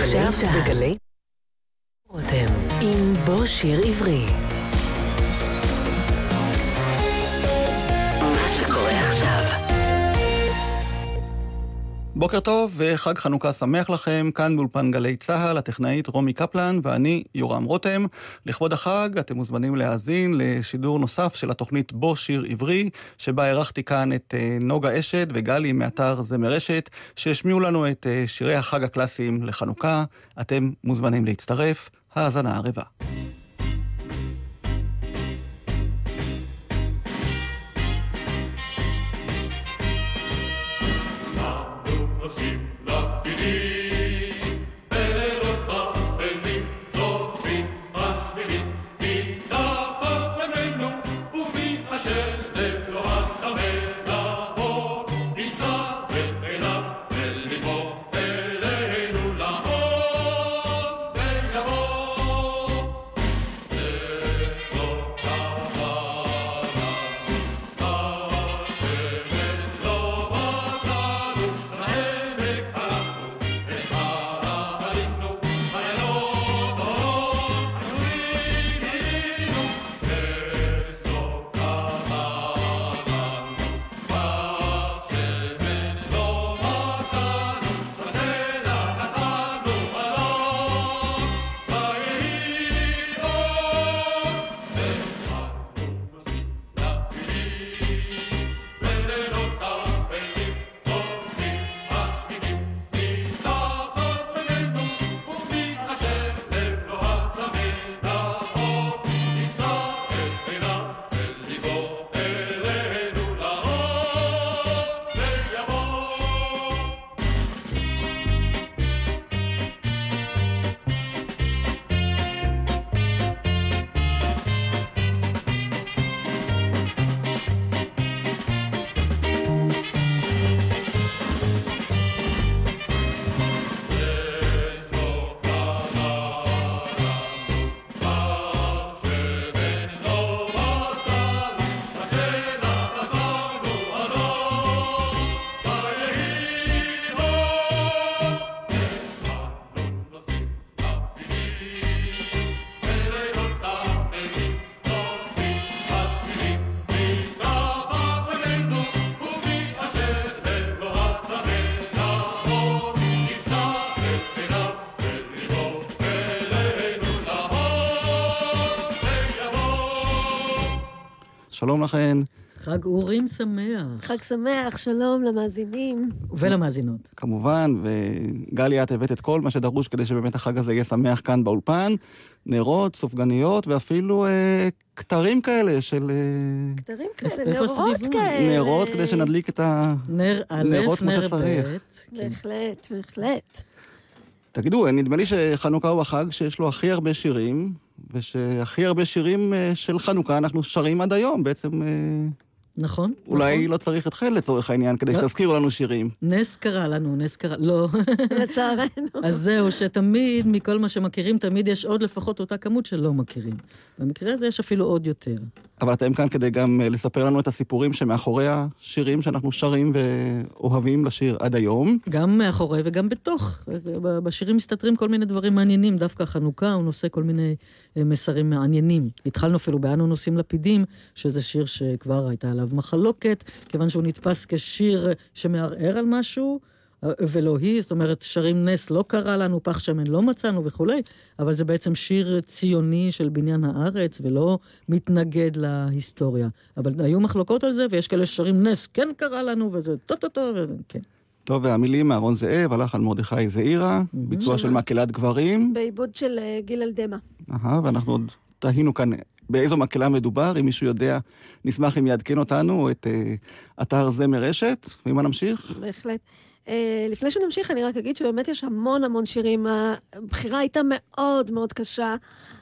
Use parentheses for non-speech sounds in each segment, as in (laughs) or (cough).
עכשיו בגלי רותם עם בוא שיר עברי. בוקר טוב וחג חנוכה שמח לכם, כאן באולפן גלי צה"ל, הטכנאית רומי קפלן ואני יורם רותם. לכבוד החג אתם מוזמנים להאזין לשידור נוסף של התוכנית בו שיר עברי, שבה אירחתי כאן את אה, נוגה אשת וגלי מאתר זמר אשת, שהשמיעו לנו את אה, שירי החג הקלאסיים לחנוכה. אתם מוזמנים להצטרף, האזנה ערבה. שלום לכן. חג אורים שמח. חג שמח, שלום למאזינים. ולמאזינות. כמובן, וגלי, את הבאת את כל מה שדרוש כדי שבאמת החג הזה יהיה שמח כאן באולפן. נרות, סופגניות, ואפילו אה, כתרים כאלה של... אה... כתרים כאלה, נרות כאלה. נרות כדי שנדליק את הנרות כמו שצריך. בהחלט, בהחלט. תגידו, נדמה לי שחנוכה הוא החג שיש לו הכי הרבה שירים, ושהכי הרבה שירים אה, של חנוכה אנחנו שרים עד היום, בעצם... אה, נכון. אולי נכון. לא צריך אתכם לצורך העניין, כדי לא. שתזכירו לנו שירים. נס קרה לנו, נס קרה... לא. (laughs) לצערנו. אז זהו, שתמיד, מכל מה שמכירים, תמיד יש עוד לפחות אותה כמות שלא מכירים. במקרה הזה יש אפילו עוד יותר. אבל אתם כאן כדי גם אה, לספר לנו את הסיפורים שמאחורי השירים שאנחנו שרים ואוהבים לשיר עד היום. גם מאחורי וגם בתוך. בשירים מסתתרים כל מיני דברים מעניינים. דווקא חנוכה הוא נושא כל מיני אה, מסרים מעניינים. התחלנו אפילו ב"אנו נושאים לפידים", שזה שיר שכבר הייתה עליו מחלוקת, כיוון שהוא נתפס כשיר שמערער על משהו. ולא היא, זאת אומרת, שרים נס לא קרה לנו, פח שמן לא מצאנו וכולי, אבל זה בעצם שיר ציוני של בניין הארץ ולא מתנגד להיסטוריה. אבל היו מחלוקות על זה, ויש כאלה ששרים נס כן קרה לנו, וזה טו-טו-טו, כן. טוב, והמילים אהרון זאב, הלחן על מרדכי זעירה, ביצוע של מקהלת גברים. בעיבוד של אה, גיל אלדמה. אהה, ואנחנו עוד תהינו כאן באיזו מקהלה מדובר, אם מישהו יודע, נשמח אם יעדכן אותנו, את uh, אתר זמר רשת, ועם נמשיך? בהחלט. Uh, לפני שנמשיך, אני רק אגיד שבאמת יש המון המון שירים. הבחירה הייתה מאוד מאוד קשה.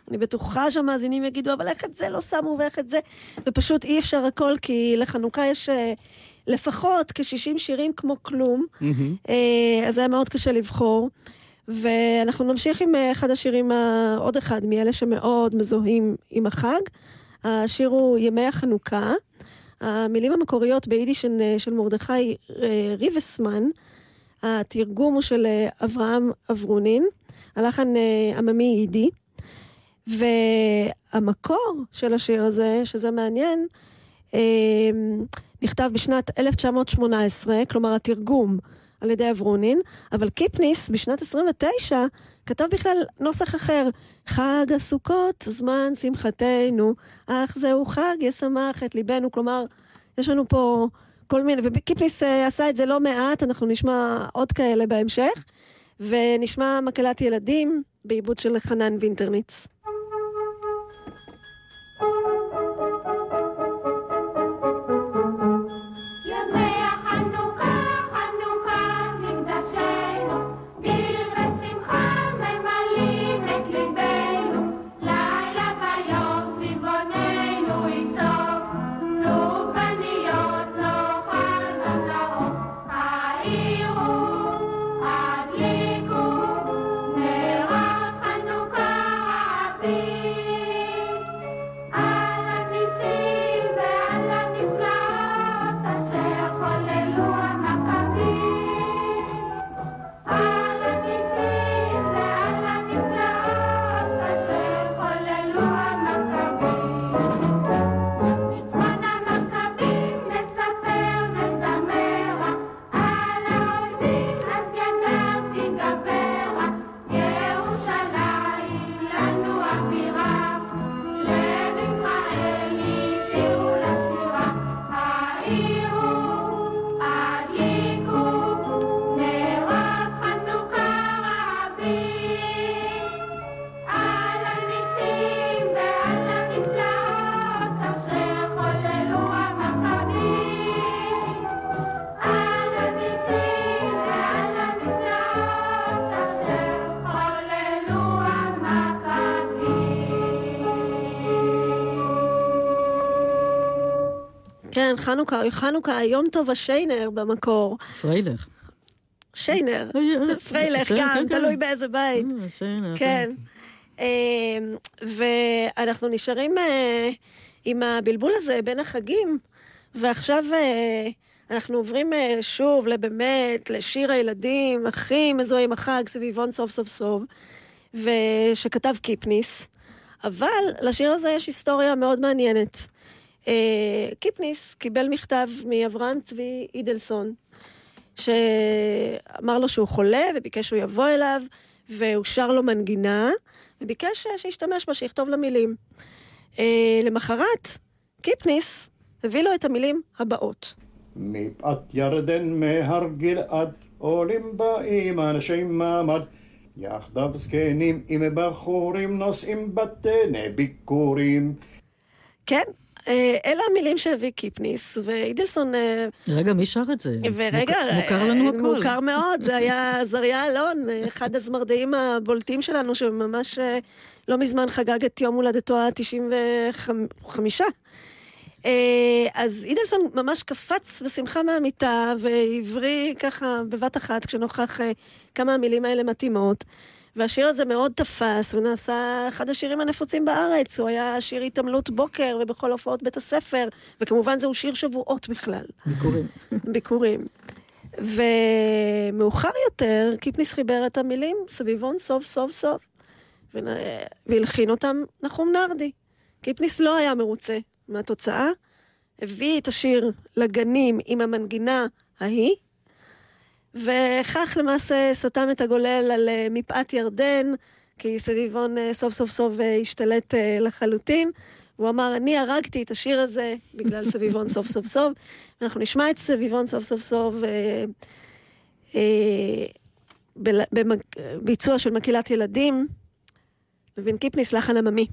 אני בטוחה שהמאזינים יגידו, אבל איך את זה לא שמו ואיך את זה? ופשוט אי אפשר הכל, כי לחנוכה יש... Uh, לפחות כ-60 שירים כמו כלום, mm-hmm. אז היה מאוד קשה לבחור. ואנחנו נמשיך עם אחד השירים, עוד אחד מאלה שמאוד מזוהים עם החג. השיר הוא ימי החנוכה. המילים המקוריות ביידיש של מרדכי ריבסמן, התרגום הוא של אברהם אברונין. הלחן אה, עממי יידי. והמקור של השיר הזה, שזה מעניין, אה, נכתב בשנת 1918, כלומר התרגום על ידי אברונין, אבל קיפניס בשנת 29 כתב בכלל נוסח אחר. חג הסוכות, זמן שמחתנו, אך זהו חג ישמח את ליבנו. כלומר, יש לנו פה כל מיני, וקיפניס אה, עשה את זה לא מעט, אנחנו נשמע עוד כאלה בהמשך, ונשמע מקהלת ילדים בעיבוד של חנן וינטרניץ. חנוכה, חנוכה, יום טוב השיינר במקור. פריילך. שיינר, פריילך גם, כן, כן. תלוי באיזה בית. אה, שיינר, כן. כן. אמ, ואנחנו נשארים אה, עם הבלבול הזה בין החגים, ועכשיו אה, אנחנו עוברים שוב לבאמת, לשיר הילדים, הכי מזוהה עם החג, סביבון סוף סוף סוף, ושכתב קיפניס. אבל לשיר הזה יש היסטוריה מאוד מעניינת. אה, קיפניס קיבל מכתב מאברהם צבי אידלסון, שאמר לו שהוא חולה וביקש שהוא יבוא אליו, והוא שר לו מנגינה, וביקש שישתמש בה, שיכתוב לה מילים. אה, למחרת, קיפניס הביא לו את המילים הבאות. מפאת ירדן מהר גלעד, עולים באים אנשי מעמד. יחדיו זקנים עם בחורים נושאים בטנא ביקורים. כן, אלה המילים שהביא קיפניס, ואידלסון... אה, רגע, מי שר את זה? ורגע, מוכר לנו אה, הכל. מוכר מאוד, זה היה (laughs) עזריה אלון, אחד הזמרדעים הבולטים שלנו, שממש לא מזמן חגג את יום הולדתו ה-95. אז אידלסון ממש קפץ בשמחה מהמיטה והבריא ככה בבת אחת כשנוכח כמה המילים האלה מתאימות. והשיר הזה מאוד תפס, הוא נעשה אחד השירים הנפוצים בארץ, הוא היה שיר התעמלות בוקר ובכל הופעות בית הספר, וכמובן זהו שיר שבועות בכלל. ביקורים. (laughs) ביקורים. ומאוחר יותר, קיפניס חיבר את המילים סביבון סוף סוף סוף, והלחין אותם נחום נרדי. קיפניס לא היה מרוצה מהתוצאה, הביא את השיר לגנים עם המנגינה ההיא, וכך למעשה סתם את הגולל על אה, מפאת ירדן, כי סביבון אה, סוף סוף סוף אה, השתלט לחלוטין. הוא אמר, אני הרגתי את השיר הזה בגלל (laughs) סביבון סוף סוף סוף. אנחנו נשמע את סביבון סוף סוף סוף אה, אה, בביצוע של מקהילת ילדים. לוין קיפניס, לחן עממי.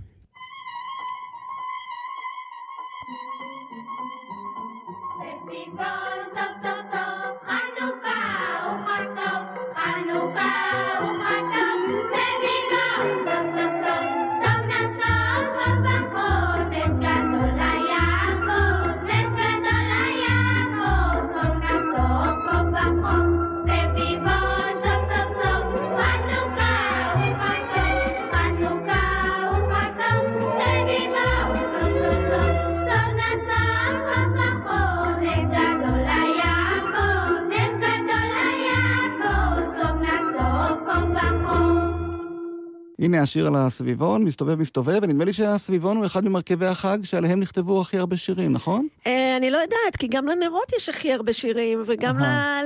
הנה השיר על הסביבון, מסתובב מסתובב, ונדמה לי שהסביבון הוא אחד ממרכיבי החג שעליהם נכתבו הכי הרבה שירים, נכון? אה, אני לא יודעת, כי גם לנרות יש הכי הרבה שירים, וגם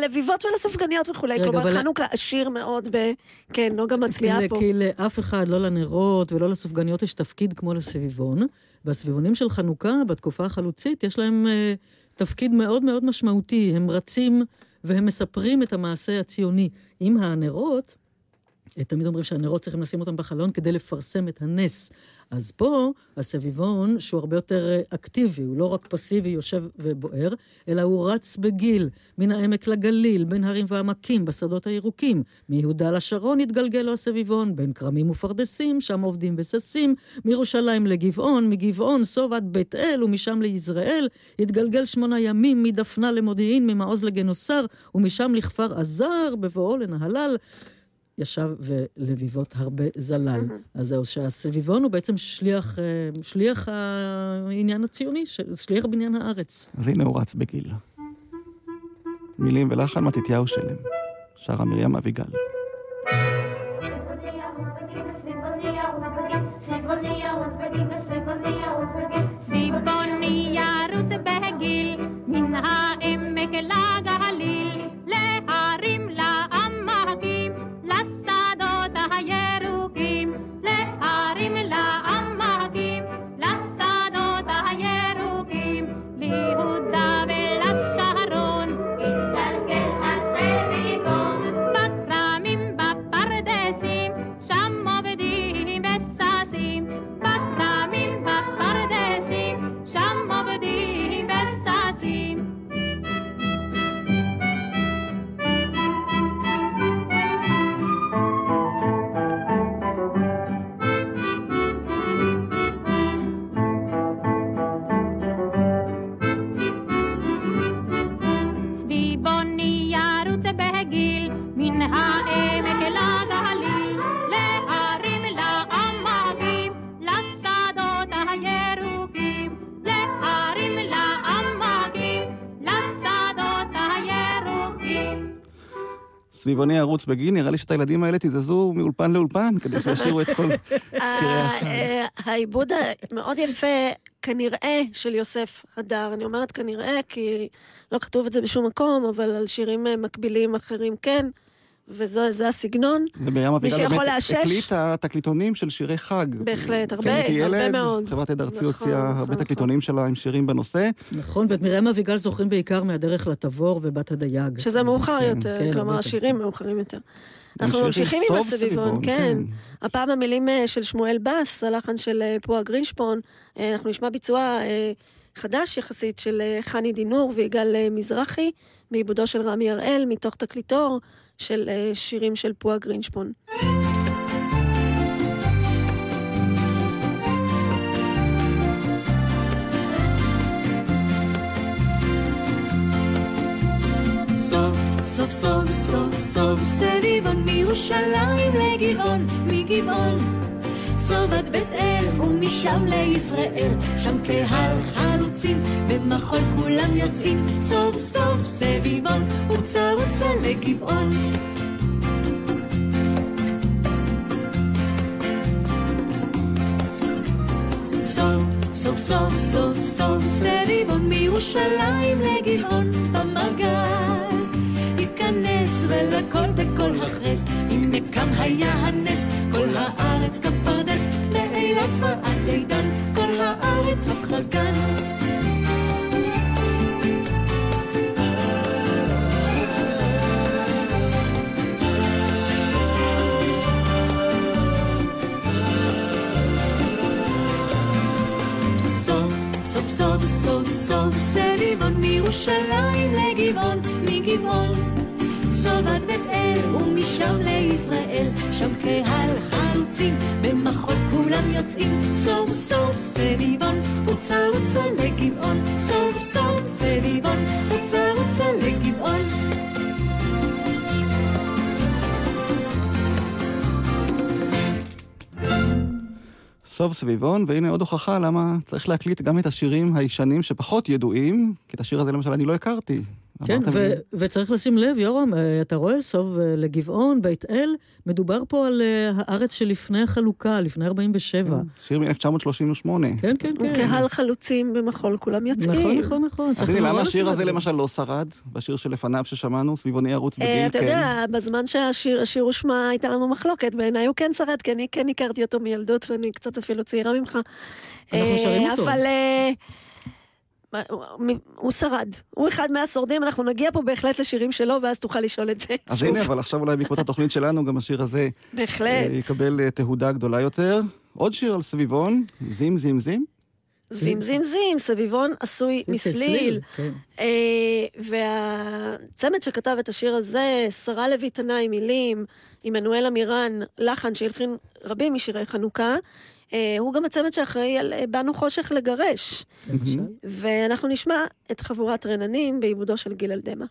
ללביבות ולסופגניות וכולי. כלומר, חנוכה עשיר מאוד ב... כן, נוגה מצביעה פה. כי לאף אחד, לא לנרות ולא לסופגניות, יש תפקיד כמו לסביבון. והסביבונים של חנוכה, בתקופה החלוצית, יש להם uh, תפקיד מאוד מאוד משמעותי. הם רצים והם מספרים את המעשה הציוני. עם הנרות, תמיד אומרים שהנרות צריכים לשים אותם בחלון כדי לפרסם את הנס. אז פה הסביבון, שהוא הרבה יותר אה, אקטיבי, הוא לא רק פסיבי, יושב ובוער, אלא הוא רץ בגיל, מן העמק לגליל, בין הרים ועמקים, בשדות הירוקים. מיהודה לשרון התגלגל לו הסביבון, בין כרמים ופרדסים, שם עובדים וששים, מירושלים לגבעון, מגבעון סוב עד בית אל, ומשם ליזרעאל, התגלגל שמונה ימים, מדפנה למודיעין, ממעוז לגנוסר, ומשם לכפר עזר, בבואו לנהלל. ישב ולביבות הרבה זלל. אז זהו, שהסביבון הוא בעצם שליח, אה, שליח העניין הציוני, שליח בניין הארץ. אז הנה הוא רץ בגיל. מילים ולחן מתתיהו שלם. שרה מרים אביגל. סביבוני ירוץ בגיל מן העמק לגליל סביבוני ערוץ בגין, נראה לי שאת הילדים האלה תזזו מאולפן לאולפן, כדי שישירו את כל (laughs) שירי החג. אה, העיבוד המאוד יפה, כנראה, של יוסף הדר. אני אומרת כנראה, כי לא כתוב את זה בשום מקום, אבל על שירים אה, מקבילים אחרים כן. וזה הסגנון. ומרים אביגל באמת הקליטה תקליטונים של שירי חג. בהחלט, הרבה, הרבה ילד, מאוד. חברת עד ארצי נכון, הוציאה נכון, הרבה נכון. תקליטונים שלה עם שירים בנושא. נכון, ואת מרים אביגל זוכרים בעיקר מהדרך לתבור ובת הדייג. שזה מאוחר כן, יותר, כן, כלומר השירים מאוחרים יותר. אנחנו ממשיכים עם הסביבון, כן. כן. הפעם המילים אה, של שמואל בס, הלחן של אה, פועה גרינשפון, אה, אנחנו נשמע ביצוע חדש יחסית של חני דינור ויגאל מזרחי, בעיבודו של רמי הראל, מתוך תקליטור. של uh, שירים של פועה גרינשפון. סוף סוף סוף סוף סביבון מירושלים לגבעון, מגבעון סוף עד בית אל ומשם לישראל, שם קהל חלוצים במחול כולם יוצאים, סוף סוף סביבון וצה וצה לגבעון. סוף סוף סוף סוף סביבון מירושלים לגבעון במגל. ייכנס ולכל בכל הכרס, אם נקם היה הנס, כל הארץ כפרדס, מאילת ועד לידן, כל הארץ הפכה גן. סוף סוף סוף סוף סביבון מירושלים לגבעון, מגבעון סוב עד בית אל ומשם לישראל, שם קהל חלוצים, במחול כולם יוצאים, סוף סוף סביבון, הוצא הוצא לגבעון, סוף סוף סביבון, הוצא הוצא לגבעון. סוף סביבון, והנה עוד הוכחה למה צריך להקליט גם את השירים הישנים שפחות ידועים, כי את השיר הזה למשל אני לא הכרתי. כן, ו- לי- וצריך לשים לב, יורם, אה, אתה רואה, סוב אה, לגבעון, בית אל, מדובר פה על אה, הארץ שלפני החלוקה, לפני 47. שיר מ-1938. כן, כן, כן. קהל חלוצים במחול, כולם יוצאים. נכון, נכון, נכון. נורא למה לשים השיר הזה. למשל לא שרד? בשיר שלפניו ששמענו, סביבוני ערוץ בגיל, אתה כן. יודע, בזמן שהשיר השיר הושמע הייתה לנו מחלוקת, בעיניי הוא כן שרד, כי אני כן הכרתי אותו מילדות ואני קצת אפילו צעירה ממך. אנחנו שרים אותו. אבל הוא- הוא שרד. הוא אחד מהשורדים, אנחנו נגיע פה בהחלט לשירים שלו, ואז תוכל לשאול את זה. אז שוב. הנה, אבל עכשיו אולי בעקבות התוכנית שלנו, גם השיר הזה בהחלט. אה, יקבל אה, תהודה גדולה יותר. עוד שיר על סביבון, זים זים זים. זים זים זים, סביבון עשוי מסליל. כן. אה, והצמד שכתב את השיר הזה, שרה לוי תנאי מילים, עמנואל עמירן, לחן שהלחין רבים משירי חנוכה, הוא גם הצמד שאחראי על אה, באנו חושך לגרש. ואנחנו נשמע את חבורת רננים בעיבודו של גיל אלדמה.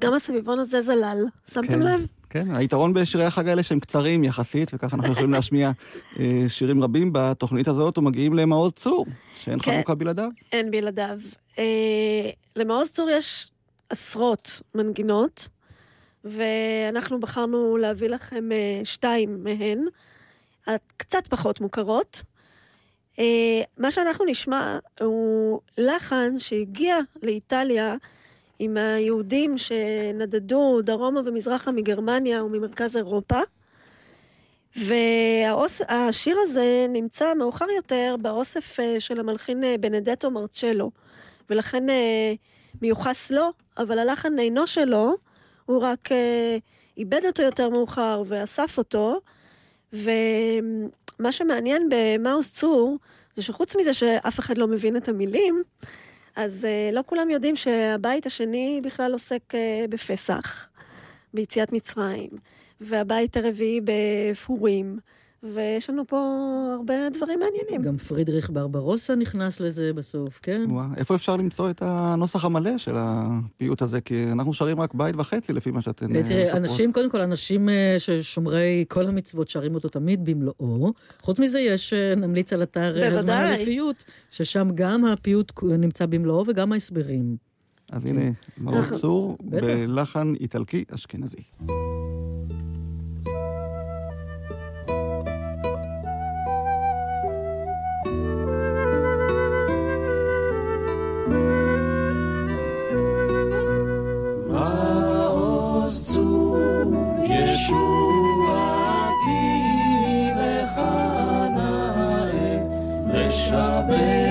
גם הסביבון הזה זלל, שמתם כן. לב? כן, היתרון בשירי החג האלה שהם קצרים יחסית, וככה אנחנו יכולים להשמיע אה, שירים רבים בתוכנית הזאת, ומגיעים למעוז צור, שאין כן. חנוכה בלעדיו. אין בלעדיו. אה, למעוז צור יש עשרות מנגינות, ואנחנו בחרנו להביא לכם אה, שתיים מהן, הקצת פחות מוכרות. אה, מה שאנחנו נשמע הוא לחן שהגיע לאיטליה עם היהודים שנדדו דרומה ומזרחה מגרמניה וממרכז אירופה. והשיר הזה נמצא מאוחר יותר באוסף אה, של המלחין אה, בנדטו מרצ'לו, ולכן אה, מיוחס לו, אבל הלחן אינו שלו, הוא רק איבד אותו יותר מאוחר ואסף אותו, ומה שמעניין במאוס צור, זה שחוץ מזה שאף אחד לא מבין את המילים, אז אה, לא כולם יודעים שהבית השני בכלל עוסק אה, בפסח, ביציאת מצרים, והבית הרביעי בפורים, ויש לנו פה הרבה דברים מעניינים. גם פרידריך ברברוסה נכנס לזה בסוף, כן? וואה, איפה אפשר למצוא את הנוסח המלא של הפיוט הזה? כי אנחנו שרים רק בית וחצי, לפי מה שאתן אה, תראה, מספרות. אנשים, קודם כל, אנשים אה, ששומרי כל המצוות שרים אותו תמיד במלואו. חוץ מזה, יש, אה, נמליץ על אתר אה, הזמן. לפיוט, ששם גם הפיוט נמצא במלואו וגם ההסברים. אז הנה, מעוז צור, בטח. בלחן איטלקי אשכנזי. מעוז צור ישועתי לך נאה לשבח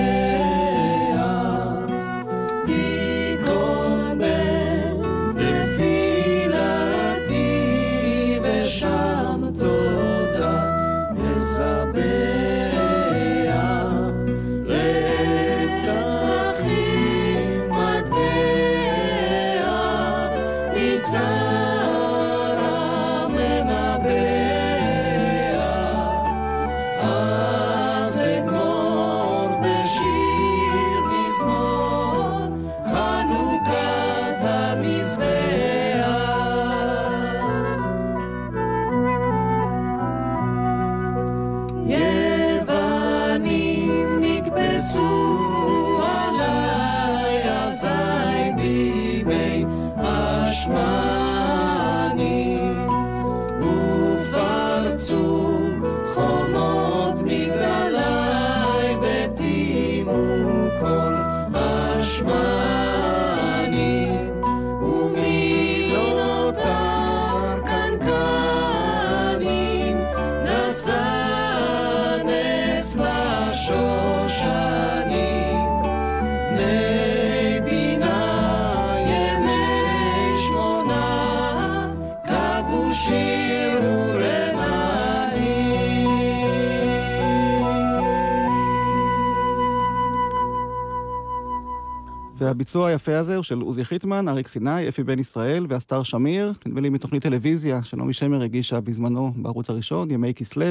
והביצוע היפה הזה הוא של עוזי חיטמן, אריק סיני, אפי בן ישראל והסטאר שמיר, נדמה לי מתוכנית טלוויזיה שנעמי שמר הגישה בזמנו בערוץ הראשון, ימי כסלו,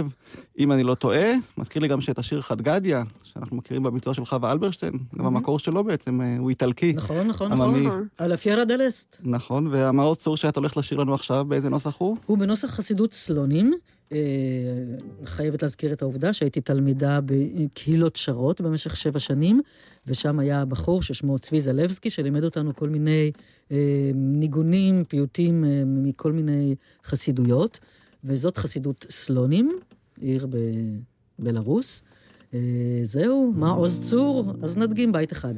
אם אני לא טועה. מזכיר לי גם שאת השיר חדגדיה, שאנחנו מכירים בביצוע של חווה אלברשטיין, גם המקור שלו בעצם אה, הוא איטלקי. נכון, נכון, עממי. נכון. על הפיירה דלסט. נכון, והמעוז צור שאת הולכת לשיר לנו עכשיו, באיזה נוסח הוא? הוא בנוסח חסידות סלונים. אה, חייבת להזכיר את העובדה שהייתי תלמידה בקהילות שרות במשך שבע שנים, ושם היה בחור ששמו צבי זלבסקי, שלימד אותנו כל מיני אה, ניגונים, פיוטים אה, מכל מיני חסידויות, וזאת חסידות סלונים, עיר בבלארוס. אה, זהו, מה עוז צור? אז נדגים בית אחד.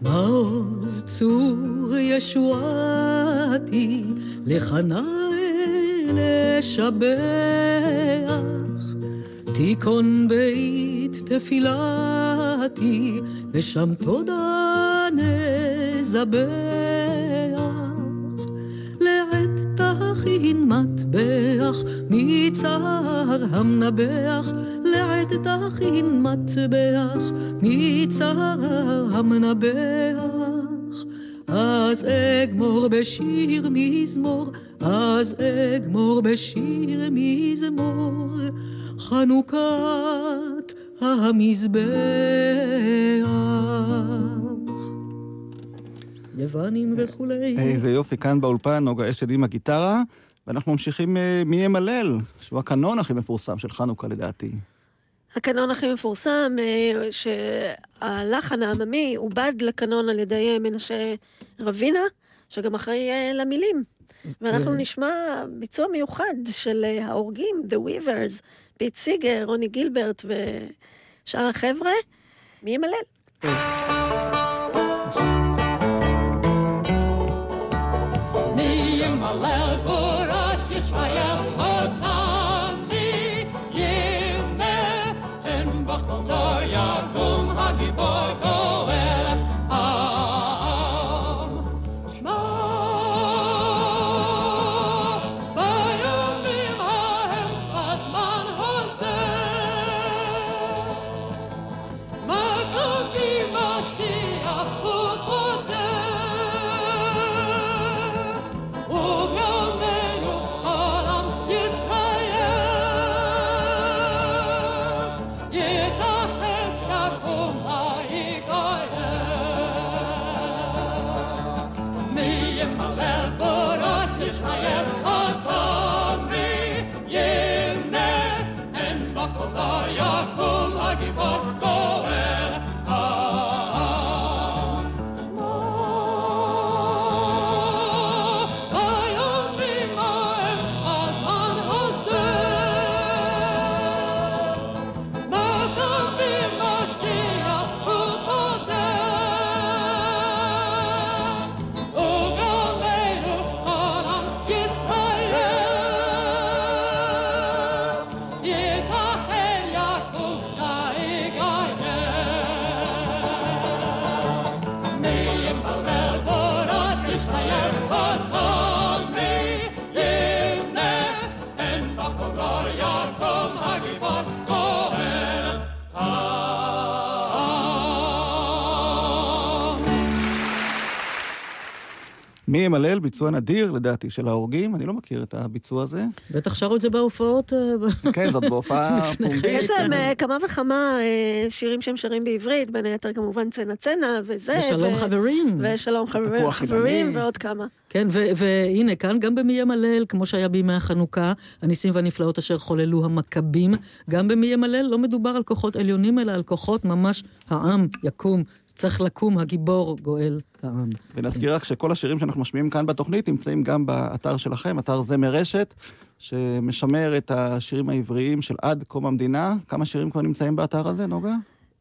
מעוז צור ישועתי, לך נא לשבח, תיכון בית תפילתי, ושם תודה נזבח. לעת תכין מטבח, מצער המנבח, לעת תכין מטבח, מצער המנבח. אז אגמור בשיר מזמור, אז אגמור בשיר מזמור, חנוכת המזבח. יוונים וכולי. איזה יופי, כאן באולפן, נוגה אשל עם הגיטרה, ואנחנו ממשיכים אה, מי ימלל, שהוא הקנון הכי מפורסם של חנוכה לדעתי. הקנון הכי מפורסם, אה, שהלחן העממי עובד לקנון על ידי מנשה רווינה, שגם אחראי אה, למילים. ואנחנו נשמע ביצוע מיוחד של אה, ההורגים, The Weavers, פיט סיגר, רוני גילברט ושאר החבר'ה. מי ימלל? מי ימלל מי ימלל? ביצוע נדיר לדעתי של ההורגים, אני לא מכיר את הביצוע הזה. בטח שרו את זה בהופעות. אה, כן, זאת בהופעה (laughs) פומבית. יש להם אה, כמה וכמה אה, שירים שהם שרים בעברית, בין היתר כמובן צנע צנע וזה. ושלום חברים. ושלום חברים, חברים. ועוד כמה. כן, והנה, כאן גם במי ימלל, כמו שהיה בימי החנוכה, הניסים והנפלאות אשר חוללו המכבים, גם במי ימלל לא מדובר על כוחות עליונים, אלא על כוחות ממש העם יקום, צריך לקום הגיבור גואל העם. ונזכיר רק שכל השירים שאנחנו משמיעים כאן בתוכנית נמצאים גם באתר שלכם, אתר זמר רשת, שמשמר את השירים העבריים של עד קום המדינה. כמה שירים כבר נמצאים באתר הזה, נוגה?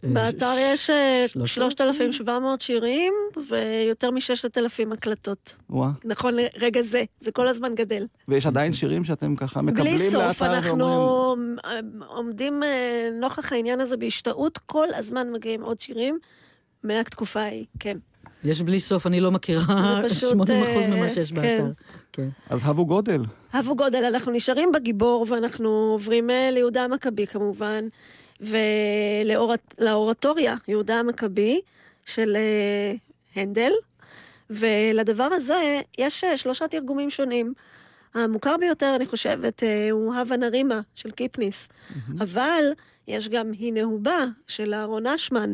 באתר יש אה, 3,000? 3,700 שירים ויותר מ-6,000 הקלטות. וואה. נכון לרגע זה, זה כל הזמן גדל. ויש עדיין שירים שאתם ככה מקבלים בלי לאתר סוף, אנחנו ואומרים... אה, עומדים אה, נוכח העניין הזה בהשתאות, כל הזמן מגיעים עוד שירים מהתקופה ההיא, כן. יש בלי סוף, אני לא מכירה זה פשוט, 80% אה, ממה שיש כן. באתר. כן. אז הבו גודל. הבו גודל, אנחנו נשארים בגיבור ואנחנו עוברים אה, ליהודה המכבי כמובן, ולאורטוריה, יהודה המכבי, של אה, הנדל, ולדבר הזה יש שלושה תרגומים שונים. המוכר ביותר, אני חושבת, הוא הווה נרימה של קיפניס, אבל יש גם הנה הוא בא של אהרון אשמן.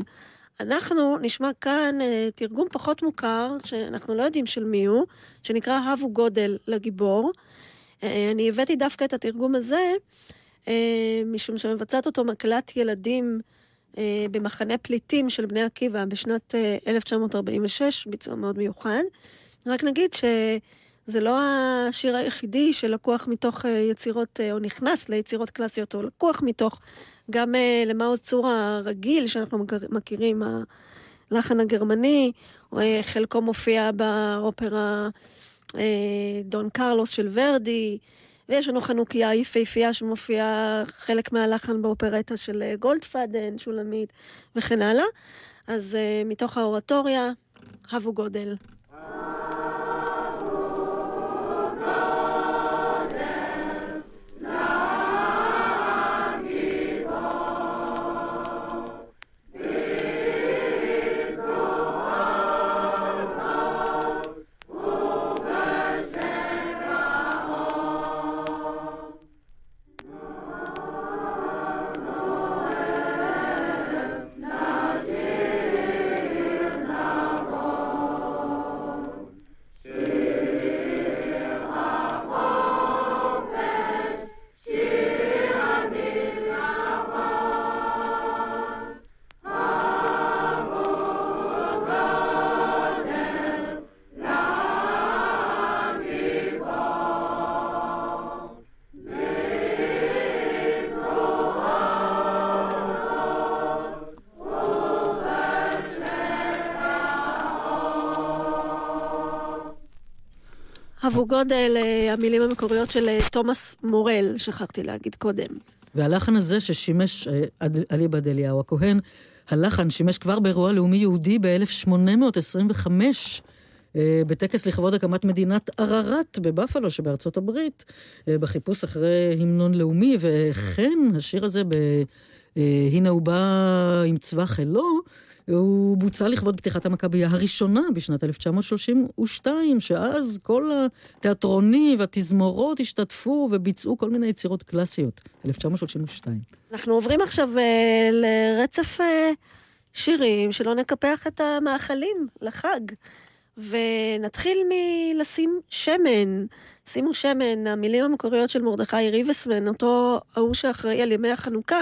אנחנו נשמע כאן אה, תרגום פחות מוכר, שאנחנו לא יודעים של מי הוא, שנקרא הבו גודל לגיבור. אה, אני הבאתי דווקא את התרגום הזה, אה, משום שמבצעת אותו מקהלת ילדים אה, במחנה פליטים של בני עקיבא בשנת אה, 1946, ביצוע מאוד מיוחד. רק נגיד שזה לא השיר היחידי שלקוח מתוך יצירות, או נכנס ליצירות קלאסיות, או לקוח מתוך גם אה, למעוז צור הרגיל שאנחנו מכיר- מכירים, הלחן הגרמני, אה, חלקו מופיע באופרה אה, דון קרלוס של ורדי, ויש לנו חנוכיה יפהפייה שמופיעה חלק מהלחן באופרטה של גולדפאדן, שולמית, וכן הלאה. אז מתוך האורטוריה, הבו גודל. הבו גודל, אה, המילים המקוריות של אה, תומאס מורל, שכחתי להגיד קודם. והלחן הזה ששימש אה, אליבא אליהו הכהן, הלחן שימש כבר באירוע לאומי יהודי ב-1825, בטקס לכבוד הקמת מדינת ערערת בבפלו שבארצות הברית, בחיפוש אחרי המנון לאומי, וכן השיר הזה ב... הנה הוא בא עם צבא חילו, הוא בוצע לכבוד פתיחת המכבייה הראשונה בשנת 1932, שאז כל התיאטרונים והתזמורות השתתפו וביצעו כל מיני יצירות קלאסיות. 1932. אנחנו עוברים עכשיו אה, לרצף אה, שירים שלא נקפח את המאכלים לחג. ונתחיל מלשים שמן. שימו שמן, המילים המקוריות של מרדכי ריבסמן, אותו ההוא שאחראי על ימי החנוכה,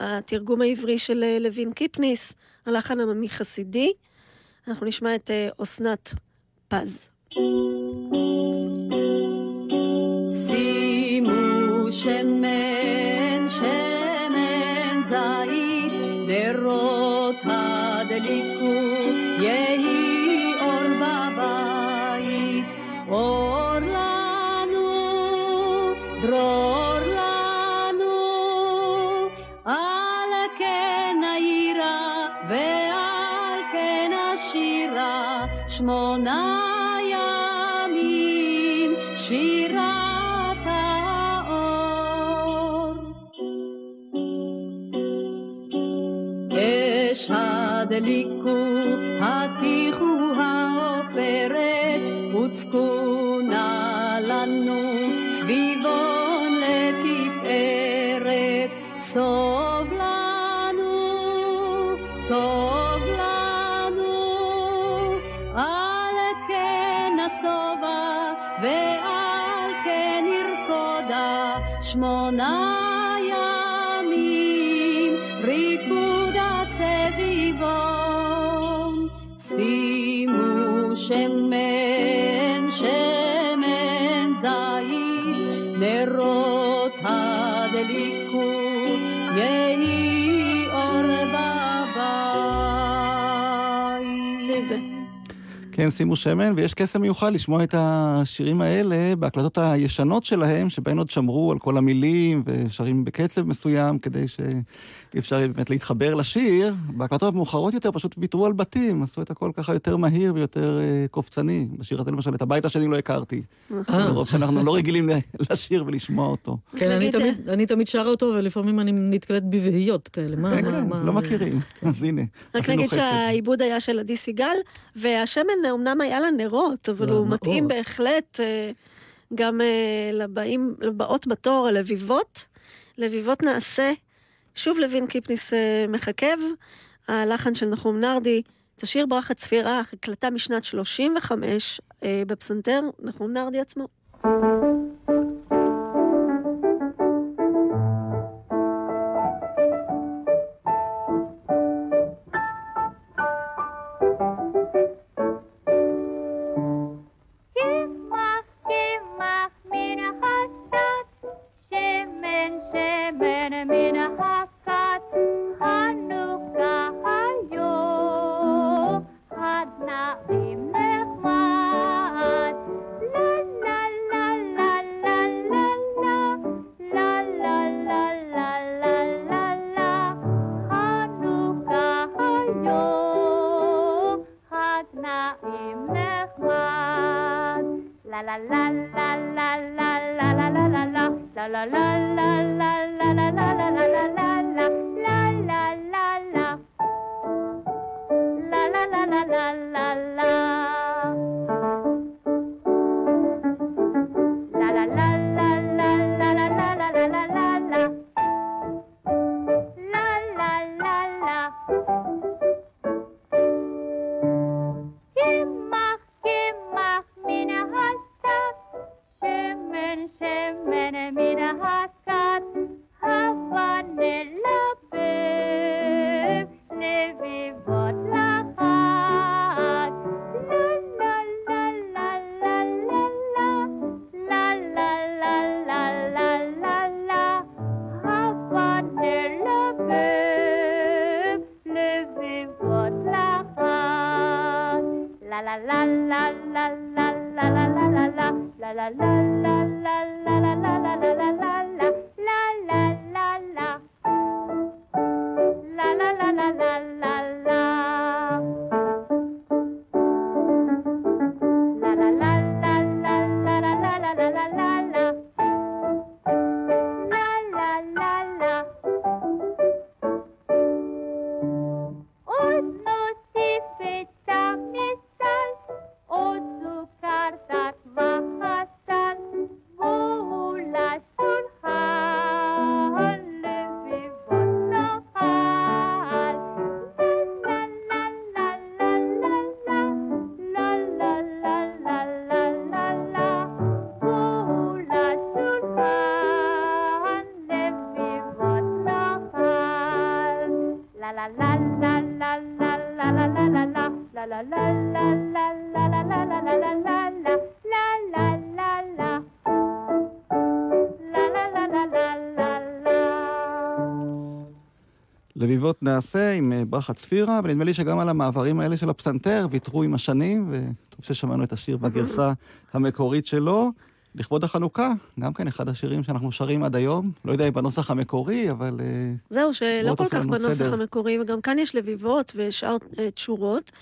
התרגום העברי של אה, לוין קיפניס, הלחן עממי חסידי. אנחנו נשמע את אה, אסנת פז. שמן, שמן זית, נרות הדליקו, milikku hati כן, שימו שמן, ויש קסם מיוחד לשמוע את השירים האלה בהקלטות הישנות שלהם, שבהן עוד שמרו על כל המילים ושרים בקצב מסוים, כדי שאי אפשר באמת להתחבר לשיר. בהקלטות המאוחרות יותר פשוט ויתרו על בתים, עשו את הכל ככה יותר מהיר ויותר uh, קופצני. בשיר הזה למשל, את הבית השני לא הכרתי. מרוב שאנחנו לא רגילים לשיר ולשמוע אותו. כן, אני תמיד- אני תמיד שרה אותו, ולפעמים אני נתקלת בבהיות כאלה. מה, כן, מה, כן, מה... לא מכירים. אז הנה, רק נגיד. שהעיבוד היה של עדי סיגל, והשמן אמנם היה לה נרות, אבל לא, הוא. מתאים בהחלט אה, גם אה, לבאים, לבאות בתור, הלביבות. לביבות נעשה. שוב לוין קיפניס אה, מחכב, הלחן של נחום נרדי, את השיר ברכה צפירה, הקלטה משנת 35 אה, בפסנתר, נחום נרדי עצמו. ہاتھ לביבות נעשה עם אה, ברכה צפירה, ונדמה לי שגם על המעברים האלה של הפסנתר ויתרו עם השנים, וטוב ששמענו את השיר בגרסה המקורית שלו. לכבוד החנוכה, גם כן אחד השירים שאנחנו שרים עד היום. לא יודע אם בנוסח המקורי, אבל... אה, זהו, שלא כל כך בנוסח סדר. המקורי, וגם כאן יש לביבות ושאר תשורות.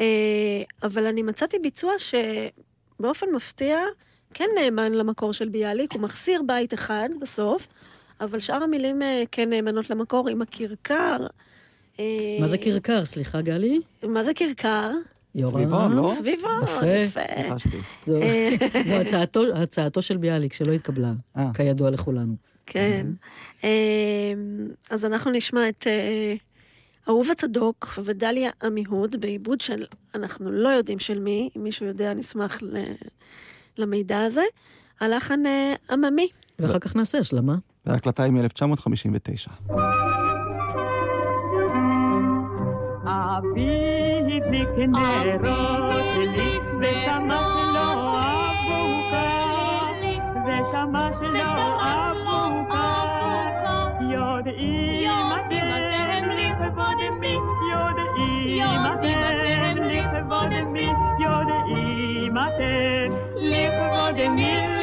אה, אבל אני מצאתי ביצוע שבאופן מפתיע כן נאמן למקור של ביאליק, הוא מחסיר בית אחד בסוף, אבל שאר המילים אה, כן נאמנות למקור עם הכרכר. אה, מה זה כרכר? סליחה, גלי? מה זה כרכר? יורם? סביבון, לא? סביבון, יפה. זו- הצעתו- הצעתו של ביאליק, שלא התקבלה, אה. כידוע לכולנו. כן. אה, אז אנחנו נשמע את אה, אהובה צדוק ודליה עמיהוד בעיבוד של, אנחנו לא יודעים של מי, אם מישהו יודע, נשמח ל- למידע הזה. הלחן אה, עממי. ואחר כך נעשה השלמה. וההקלטה היא מ-1959. ושמע שלא אבוקה, יודעים אתם לכבוד מי, יודעים אתם לכבוד מי, יודעים אתם לכבוד מי.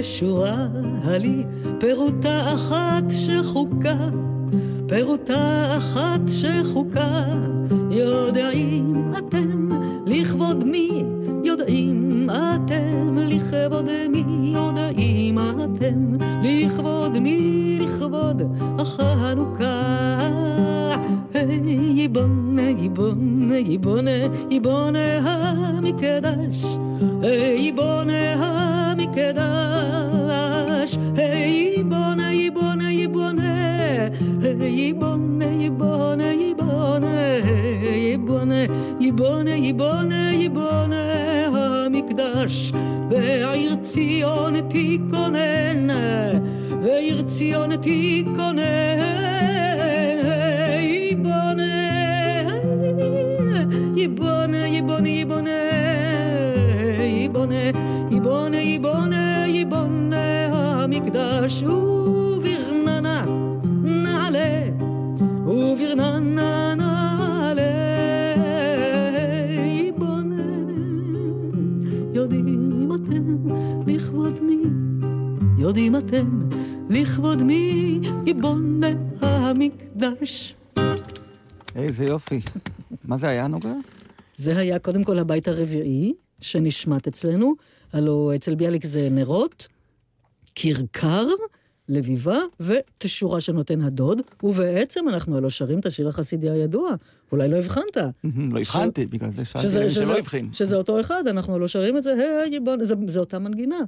תשורה לי פירוטה אחת שחוקה, יודעים אתם לכבוד מי, ייבונה המקדש. איזה יופי. מה זה היה, נוגה? זה היה קודם כל הבית הרביעי שנשמט אצלנו, הלו אצל ביאליק זה נרות, כרכר, לביבה ותשורה שנותן הדוד, ובעצם אנחנו הלוא שרים את השיר החסידי הידוע. אולי לא הבחנת. לא הבחנתי, בגלל זה שאלתי שלא הבחין. שזה אותו אחד, אנחנו לא שרים את זה, היי, זה, אותה מנגינה.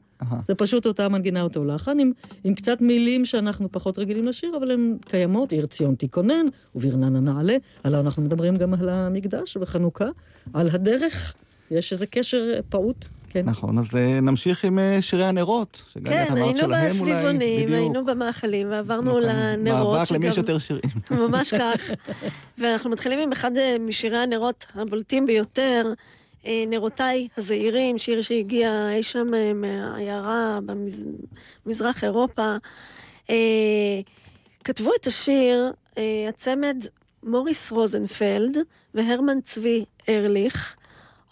זה פשוט אותה מנגינה, אותו לחן, עם, עם קצת מילים שאנחנו פחות רגילים לשיר, אבל הן קיימות, עיר ציון תיכונן, וברננה נעלה. הלוא אנחנו מדברים גם על המקדש בחנוכה, על הדרך. יש איזה קשר פעוט, כן. נכון, אז אה, נמשיך עם אה, שירי הנרות. שגם את כן, אמרת היינו שלהם אולי, בסביבונים, בדיוק. היינו במאכלים, ועברנו נכון. לנרות. מאבק למי יש יותר שירים. (laughs) ממש כך. ואנחנו מתחילים עם אחד אה, משירי הנרות הבולטים ביותר, נרותיי הזעירים, שיר שהגיע אי שם מהעיירה במזרח אירופה. כתבו את השיר הצמד מוריס רוזנפלד והרמן צבי ארליך,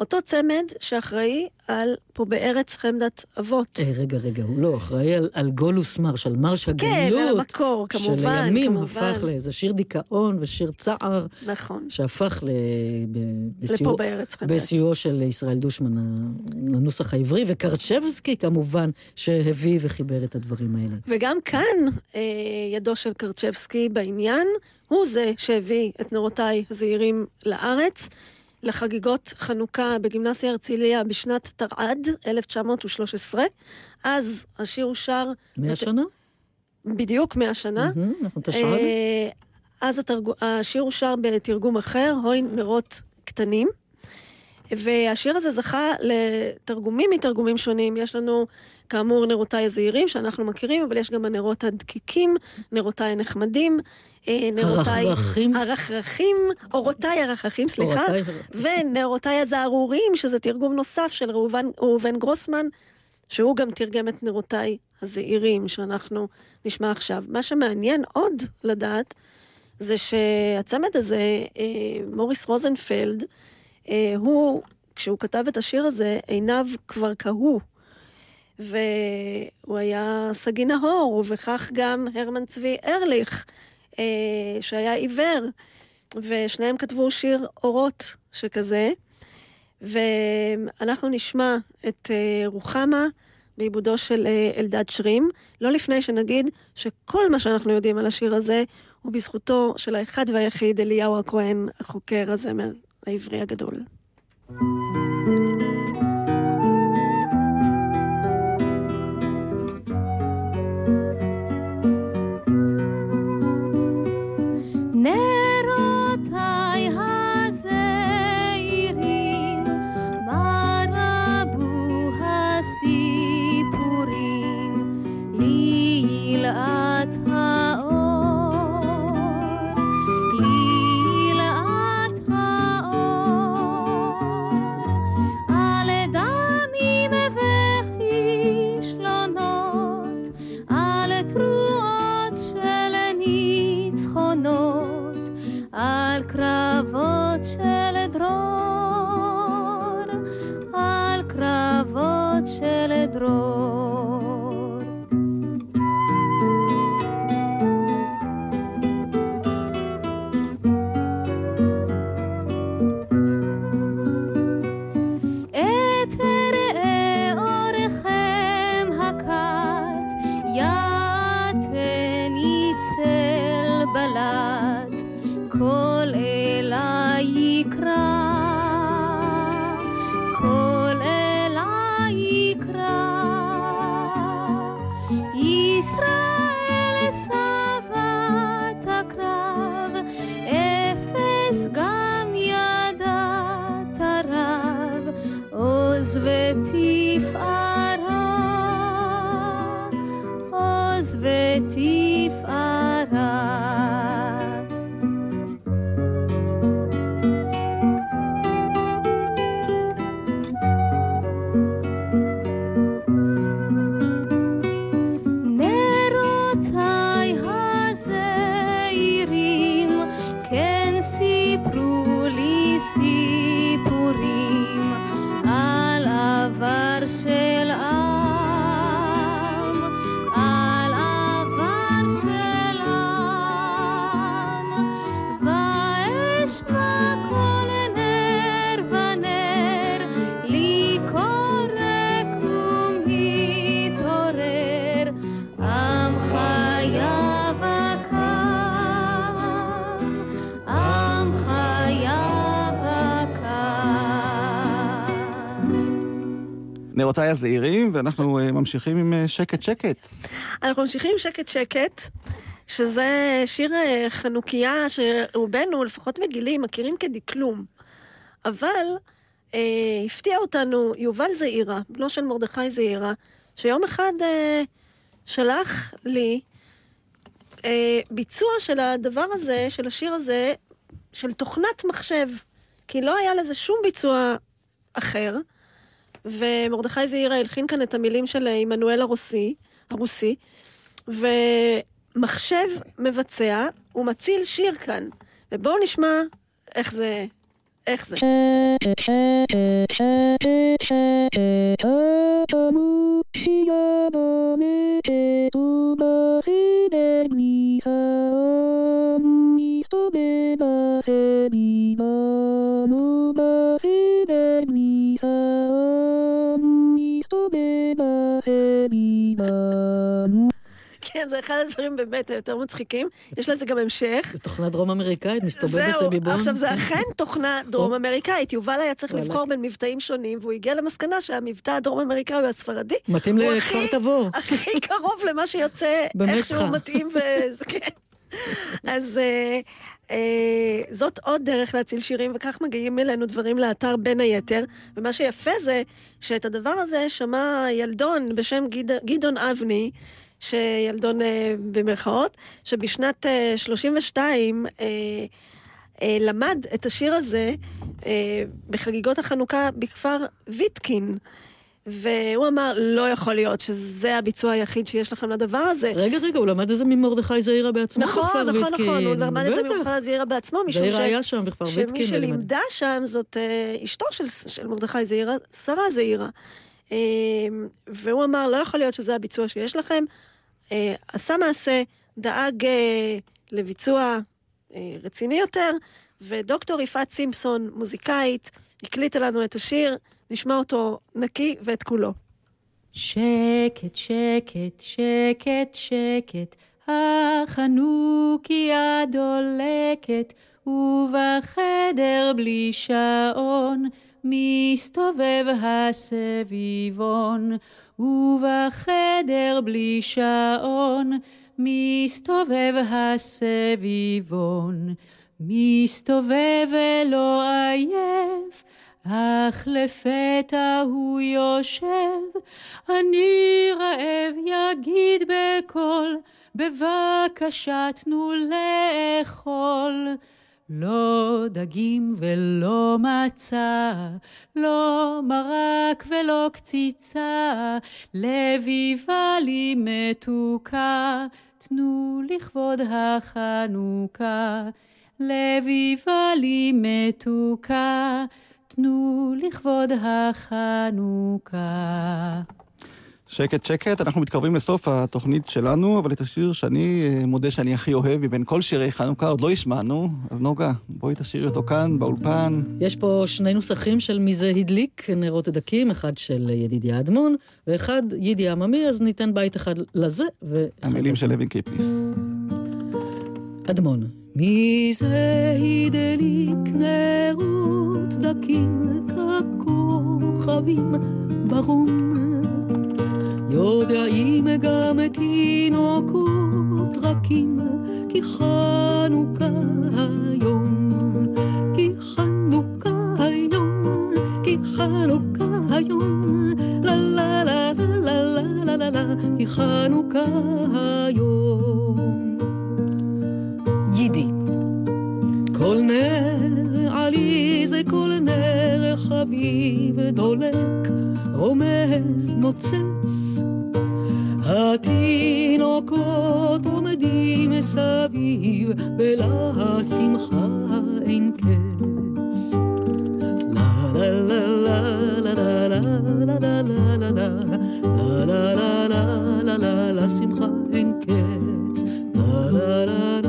אותו צמד שאחראי על פה בארץ חמדת אבות. אה, רגע, רגע, הוא לא אחראי על, על גולוס מרש, על מרש הגלות. כן, על המקור, כמובן, שלימים כמובן. הפך לאיזה שיר דיכאון ושיר צער, נכון. שהפך ל... ב... לפה בסיוע- בארץ חמדת. בסיועו של ישראל דושמן, הנוסח העברי, וקרצ'בסקי כמובן, שהביא וחיבר את הדברים האלה. וגם כאן אה, ידו של קרצ'בסקי בעניין, הוא זה שהביא את נרותיי הזעירים לארץ, לחגיגות חנוכה בגימנסיה הרצליה בשנת תרע"ד, 1913. אז השיר אושר... מאה בת- שנה? בדיוק, מאה שנה. אנחנו תשע"ד. אה, אז התרג... השיר אושר בתרגום אחר, הוי נרות קטנים. והשיר הזה זכה לתרגומים מתרגומים שונים. יש לנו, כאמור, נרותיי הזעירים, שאנחנו מכירים, אבל יש גם הנרות הדקיקים, נרותיי הנחמדים, אה, נרותיי... הרחרחים. הרחרחים, אורותיי הרחרחים, סליחה. ונרותיי הזערורים, שזה תרגום נוסף של ראובן, ראובן גרוסמן, שהוא גם תרגם את נרותיי הזעירים, שאנחנו נשמע עכשיו. מה שמעניין עוד לדעת, זה שהצמד הזה, אה, מוריס רוזנפלד, אה, הוא, כשהוא כתב את השיר הזה, עיניו כבר קהו. והוא היה סגי נהור, ובכך גם הרמן צבי ארליך, אה, שהיה עיוור, ושניהם כתבו שיר אורות שכזה. ואנחנו נשמע את אה, רוחמה בעיבודו של אה, אלדד שרים, לא לפני שנגיד שכל מה שאנחנו יודעים על השיר הזה הוא בזכותו של האחד והיחיד אליהו הכהן, החוקר הזמר העברי הגדול. נרותיי נרותיי הזעירים, ואנחנו אה, ממשיכים עם אה, שקט שקט. אנחנו ממשיכים עם שקט שקט, שזה שיר אה, חנוכיה שרובנו, לפחות מגילים, מכירים כדקלום. אבל אה, הפתיע אותנו יובל זעירה, בנו של מרדכי זעירה, שיום אחד אה, שלח לי אה, ביצוע של הדבר הזה, של השיר הזה, של תוכנת מחשב. כי לא היה לזה שום ביצוע אחר. ומרדכי זעירה הלחין כאן את המילים של עמנואל הרוסי, הרוסי, ומחשב מבצע ומציל שיר כאן. ובואו נשמע איך זה, איך זה. (laughs) כן, זה אחד הדברים באמת היותר מצחיקים. יש לזה גם המשך. זו תוכנה דרום אמריקאית, מסתובב זהו, בסביבון. עכשיו זה אכן תוכנה דרום אמריקאית. יובל היה צריך. לבחור בין מבטאים שונים, והוא הגיע למסקנה שהמבטא הדרום אמריקאי הוא הספרדי. מתאים לכפר תבור. הכי קרוב למה שיוצא, במשחה. איכשהו מתאים וזה כן. אז אה, אה, זאת עוד דרך להציל שירים, וכך מגיעים אלינו דברים לאתר בין היתר. ומה שיפה זה שאת הדבר הזה שמע ילדון בשם גיד, גדעון אבני, שילדון אה, במרכאות, שבשנת אה, 32 אה, אה, למד את השיר הזה אה, בחגיגות החנוכה בכפר ויטקין. והוא אמר, לא יכול להיות שזה הביצוע היחיד שיש לכם לדבר הזה. רגע, רגע, הוא למד את זה ממרדכי זעירה בעצמו בכפר נכון, נכון, ויטקין. נכון, הוא למד את זה. ממך זעירה בעצמו, משום זעירה היה שם בכפר ויטקין. שמי. שלימדה שם זאת אה, אשתו של, של מרדכי זעירה, שרה זעירה. אה, והוא אמר, לא יכול להיות שזה הביצוע שיש לכם. אה, עשה מעשה, דאג אה, לביצוע אה, רציני יותר, ודוקטור יפעת סימפסון, מוזיקאית, הקליטה לנו את השיר, נשמע אותו נקי ואת כולו. שקט, שקט, שקט, שקט, החנוכיה דולקת, ובחדר בלי שעון, מסתובב הסביבון. ובחדר בלי שעון, מסתובב הסביבון. מסתובב ולא עייף, אך לפתע הוא יושב, אני רעב יגיד בקול, בבקשה תנו לאכול. לא דגים ולא מצה, לא מרק ולא קציצה, לביבה לי מתוקה, תנו לכבוד החנוכה. לביבה לי מתוקה, תנו לכבוד החנוכה. שקט שקט, אנחנו מתקרבים לסוף התוכנית שלנו, אבל את השיר שאני אה, מודה שאני הכי אוהב מבין כל שירי חנוכה עוד לא השמענו, אז נוגה, בואי תשאירי אותו כאן, באולפן. יש פה שני נוסחים של מי זה הדליק נרות הדקים, אחד של ידידיה אדמון, ואחד יידי עממי, אז ניתן בית אחד לזה, המילים. של לוין קיפניס. אדמון. מי זה הדליק נרות דקים ככוכבים ברום? יודעים גם תינוקות רכים, כי חנוכה היום, כי חנוכה היום, כי חנוכה היום, לה לה לה לה לה לה לה לה, היא חנוכה היום. כל נר עלי זה כל נר חביב דולק, רומז נוצץ. התינוקות עומדים מסביב, ולה שמחה אין קץ. לה לה לה לה לה לה לה לה לה לה לה לה לה לה לה לה שמחה אין קץ. לה לה לה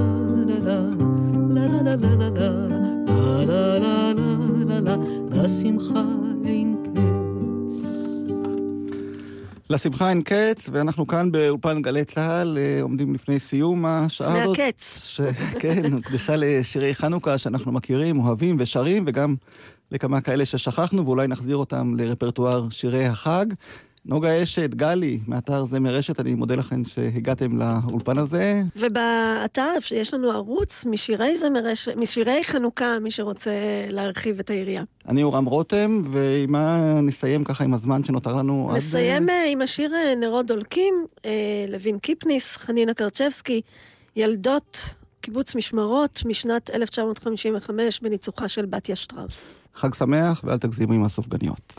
לה לה לה לה לה לה לה לה לה לה לה לה לשמחה אין קץ. לשמחה אין קץ, ואנחנו כאן באולפן גלי צה"ל, אה, עומדים לפני סיום השעה הזאת. מהקץ. כן, (laughs) הוקדשה לשירי חנוכה שאנחנו מכירים, אוהבים ושרים, וגם לכמה כאלה ששכחנו, ואולי נחזיר אותם לרפרטואר שירי החג. נוגה אשת, גלי, מאתר זמר רשת, אני מודה לכם שהגעתם לאולפן הזה. ובאתר יש לנו ערוץ משירי זמר רשת, משירי חנוכה, מי שרוצה להרחיב את היריעה. אני אורם רותם, ועם מה נסיים ככה עם הזמן שנותר לנו עד... נסיים אה, עם השיר אה, נרות דולקים, אה, לוין קיפניס, חנינה קרצ'בסקי, ילדות קיבוץ משמרות משנת 1955 בניצוחה של בתיה שטראוס. חג שמח, ואל תגזימו עם הסופגניות.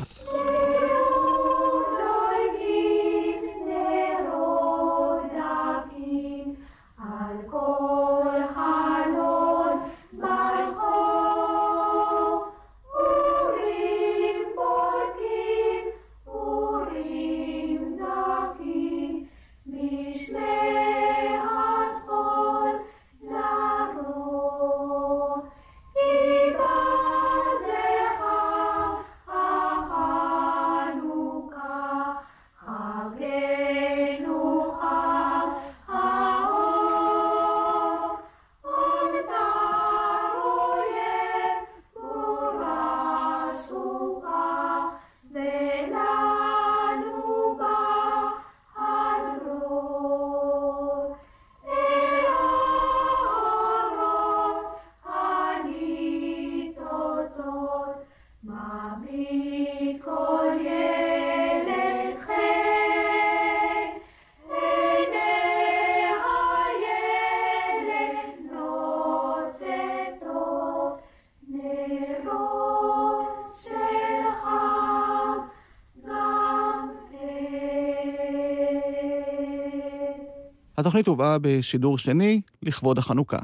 התוכנית הובאה בשידור שני לכבוד החנוכה.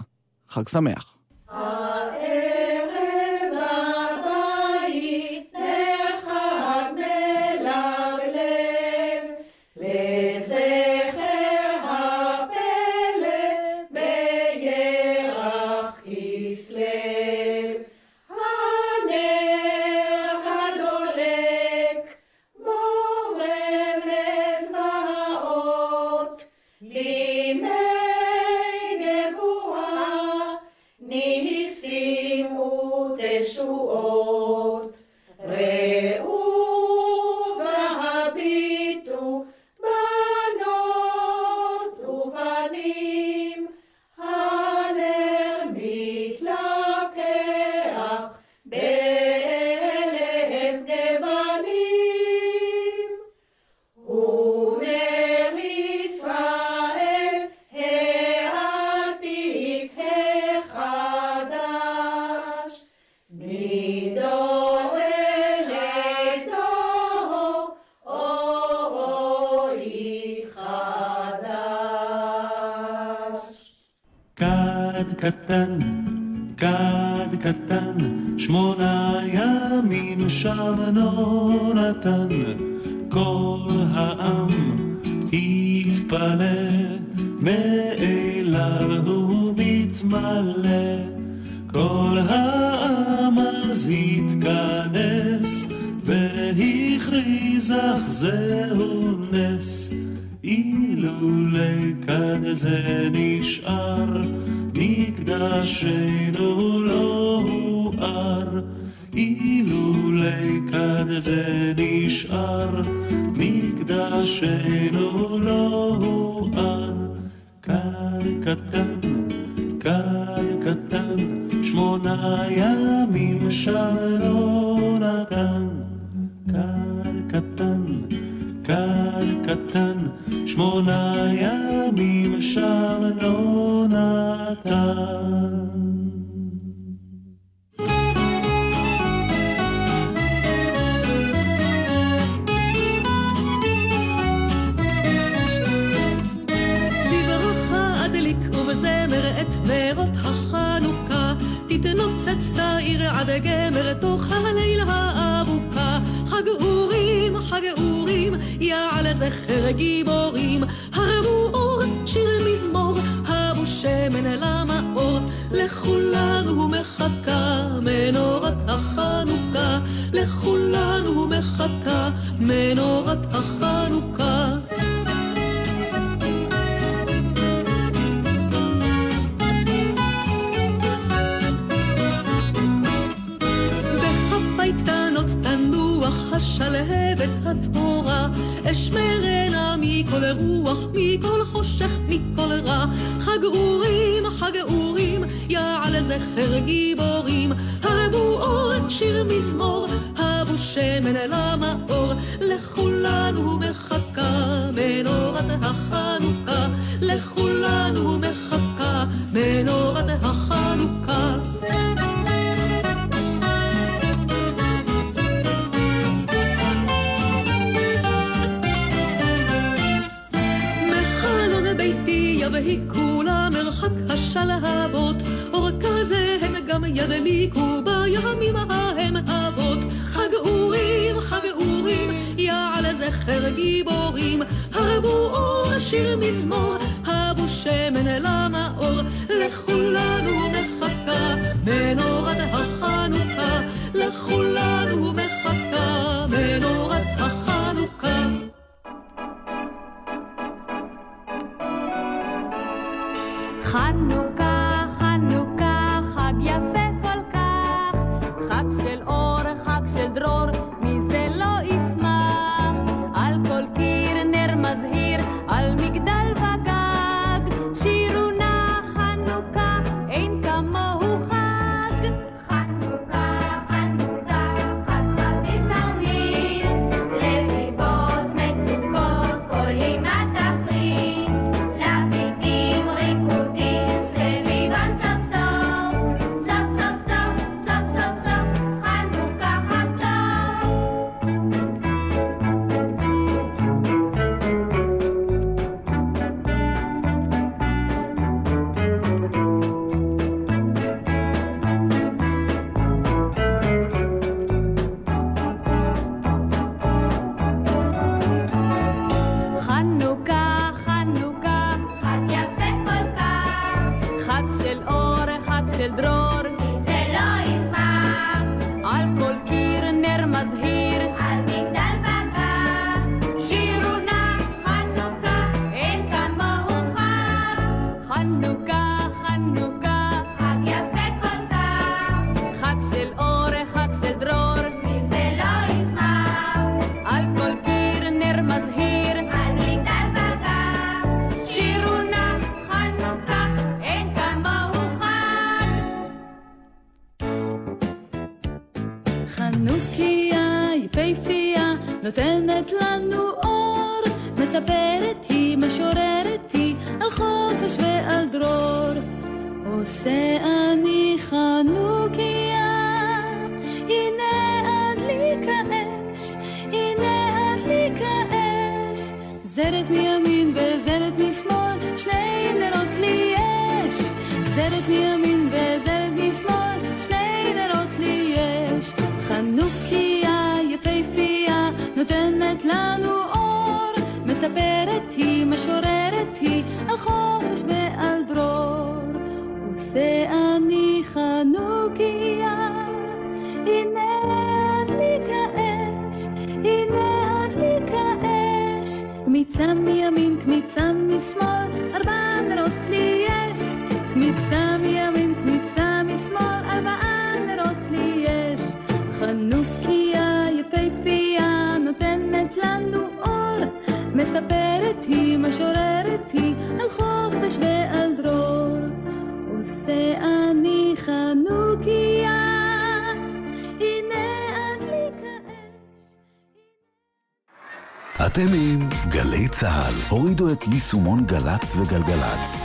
חג שמח. Yucatán. להבות, אור כזה הם גם ידליקו בימים ההם אבות. חג אורים, חג אורים, יעל זכר גיבורים, הרבו אור, שיר מזמור, הבו שמן למאור, לכולנו מחכה מנורת החנוכה, לכולנו del הורידו את יישומון גל"צ וגלגלצ.